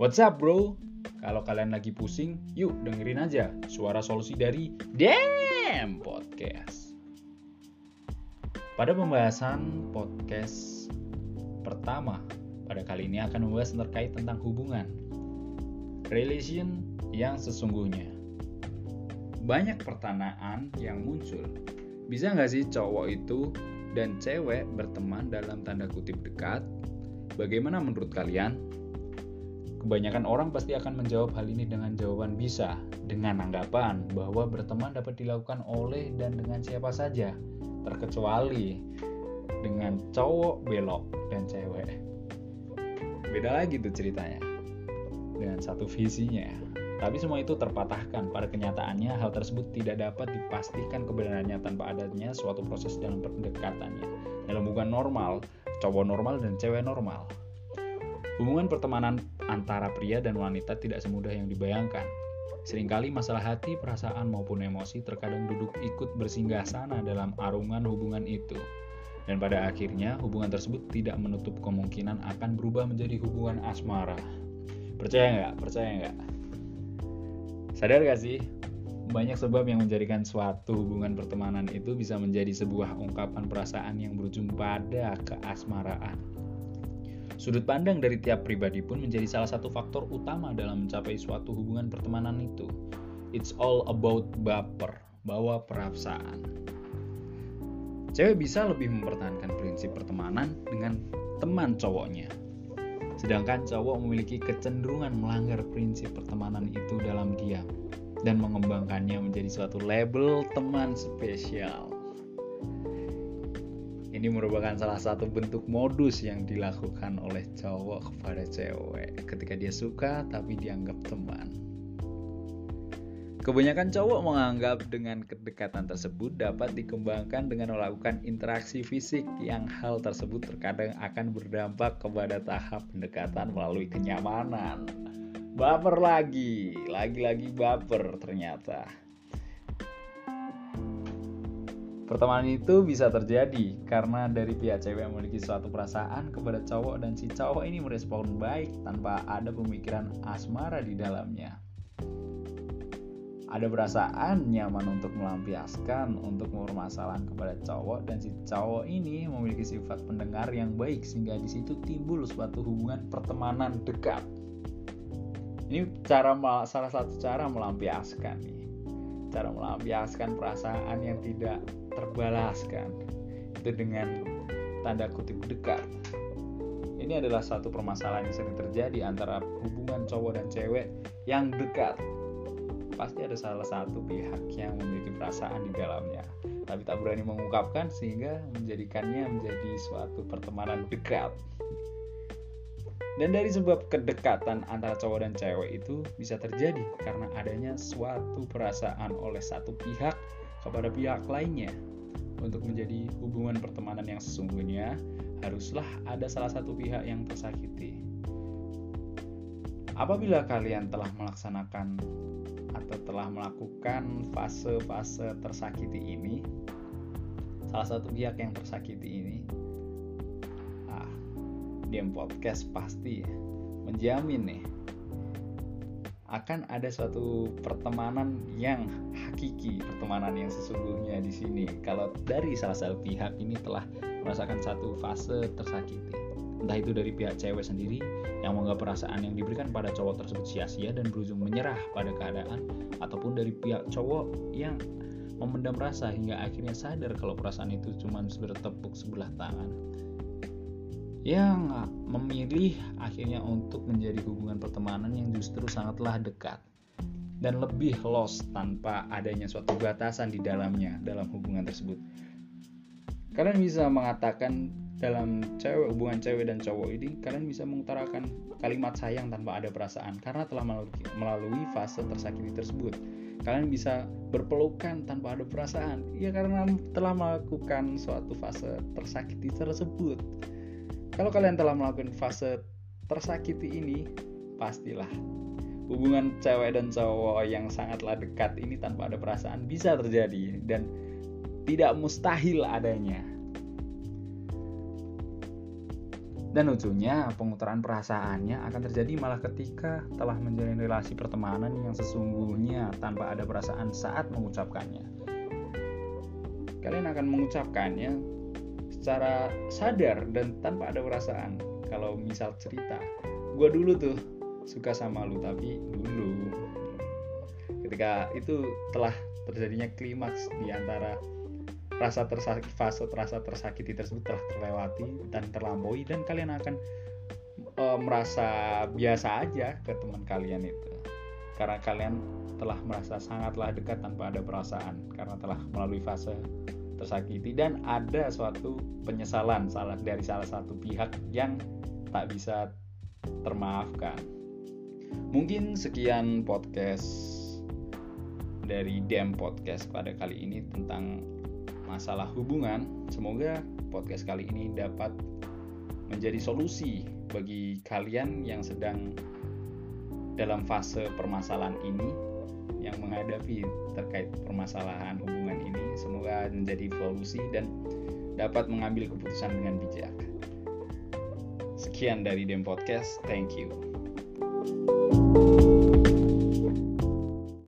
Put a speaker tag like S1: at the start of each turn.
S1: What's up bro? Kalau kalian lagi pusing, yuk dengerin aja suara solusi dari Damn Podcast. Pada pembahasan podcast pertama, pada kali ini akan membahas terkait tentang hubungan. Relation yang sesungguhnya. Banyak pertanyaan yang muncul. Bisa nggak sih cowok itu dan cewek berteman dalam tanda kutip dekat? Bagaimana menurut kalian? Kebanyakan orang pasti akan menjawab hal ini dengan jawaban bisa, dengan anggapan bahwa berteman dapat dilakukan oleh dan dengan siapa saja, terkecuali dengan cowok belok dan cewek. Beda lagi tuh ceritanya, dengan satu visinya. Tapi semua itu terpatahkan. Pada kenyataannya, hal tersebut tidak dapat dipastikan kebenarannya tanpa adanya suatu proses dalam pendekatannya. Dalam hubungan normal, cowok normal dan cewek normal. Hubungan pertemanan antara pria dan wanita tidak semudah yang dibayangkan. Seringkali masalah hati, perasaan maupun emosi terkadang duduk ikut bersinggah sana dalam arungan hubungan itu. Dan pada akhirnya hubungan tersebut tidak menutup kemungkinan akan berubah menjadi hubungan asmara. Percaya nggak? Percaya nggak? Sadar gak sih? Banyak sebab yang menjadikan suatu hubungan pertemanan itu bisa menjadi sebuah ungkapan perasaan yang berujung pada keasmaraan. Sudut pandang dari tiap pribadi pun menjadi salah satu faktor utama dalam mencapai suatu hubungan pertemanan itu. It's all about baper, bawa perasaan. Cewek bisa lebih mempertahankan prinsip pertemanan dengan teman cowoknya. Sedangkan cowok memiliki kecenderungan melanggar prinsip pertemanan itu dalam diam dan mengembangkannya menjadi suatu label teman spesial. Ini merupakan salah satu bentuk modus yang dilakukan oleh cowok kepada cewek ketika dia suka tapi dianggap teman. Kebanyakan cowok menganggap dengan kedekatan tersebut dapat dikembangkan dengan melakukan interaksi fisik yang hal tersebut terkadang akan berdampak kepada tahap pendekatan melalui kenyamanan. Baper lagi, lagi-lagi baper ternyata. Pertemanan itu bisa terjadi karena dari pihak cewek memiliki suatu perasaan kepada cowok dan si cowok ini merespon baik tanpa ada pemikiran asmara di dalamnya. Ada perasaan nyaman untuk melampiaskan untuk permasalahan kepada cowok dan si cowok ini memiliki sifat pendengar yang baik sehingga di situ timbul suatu hubungan pertemanan dekat. Ini cara salah satu cara melampiaskan nih cara melampiaskan perasaan yang tidak terbalaskan. Itu dengan tanda kutip dekat. Ini adalah satu permasalahan yang sering terjadi antara hubungan cowok dan cewek yang dekat. Pasti ada salah satu pihak yang memiliki perasaan di dalamnya. Tapi tak berani mengungkapkan sehingga menjadikannya menjadi suatu pertemanan dekat dan dari sebab kedekatan antara cowok dan cewek itu bisa terjadi karena adanya suatu perasaan oleh satu pihak kepada pihak lainnya. Untuk menjadi hubungan pertemanan yang sesungguhnya, haruslah ada salah satu pihak yang tersakiti. Apabila kalian telah melaksanakan atau telah melakukan fase-fase tersakiti ini, salah satu pihak yang tersakiti ini Diam Podcast pasti menjamin nih akan ada suatu pertemanan yang hakiki, pertemanan yang sesungguhnya di sini. Kalau dari salah satu pihak ini telah merasakan satu fase tersakiti, entah itu dari pihak cewek sendiri yang menganggap perasaan yang diberikan pada cowok tersebut sia-sia dan berujung menyerah pada keadaan, ataupun dari pihak cowok yang memendam rasa hingga akhirnya sadar kalau perasaan itu cuma bertepuk sebelah tangan yang memilih akhirnya untuk menjadi hubungan pertemanan yang justru sangatlah dekat dan lebih lost tanpa adanya suatu batasan di dalamnya dalam hubungan tersebut. Kalian bisa mengatakan dalam cewek hubungan cewek dan cowok ini kalian bisa mengutarakan kalimat sayang tanpa ada perasaan karena telah melalui fase tersakiti tersebut. Kalian bisa berpelukan tanpa ada perasaan ya karena telah melakukan suatu fase tersakiti tersebut. Kalau kalian telah melakukan fase tersakiti ini, pastilah hubungan cewek dan cowok yang sangatlah dekat ini tanpa ada perasaan bisa terjadi dan tidak mustahil adanya. Dan ujungnya pengutaran perasaannya akan terjadi malah ketika telah menjalin relasi pertemanan yang sesungguhnya tanpa ada perasaan saat mengucapkannya. Kalian akan mengucapkannya secara sadar dan tanpa ada perasaan. Kalau misal cerita, gue dulu tuh suka sama lu tapi dulu ketika itu telah terjadinya klimaks di antara rasa tersakiti fase rasa tersakiti tersebut telah terlewati dan terlampaui dan kalian akan e, merasa biasa aja ke teman kalian itu karena kalian telah merasa sangatlah dekat tanpa ada perasaan karena telah melalui fase tersakiti dan ada suatu penyesalan salah dari salah satu pihak yang tak bisa termaafkan. Mungkin sekian podcast dari Dem Podcast pada kali ini tentang masalah hubungan. Semoga podcast kali ini dapat menjadi solusi bagi kalian yang sedang dalam fase permasalahan ini yang menghadapi terkait permasalahan hubungan ini semoga menjadi solusi dan dapat mengambil keputusan dengan bijak. Sekian dari Dem Podcast. Thank you.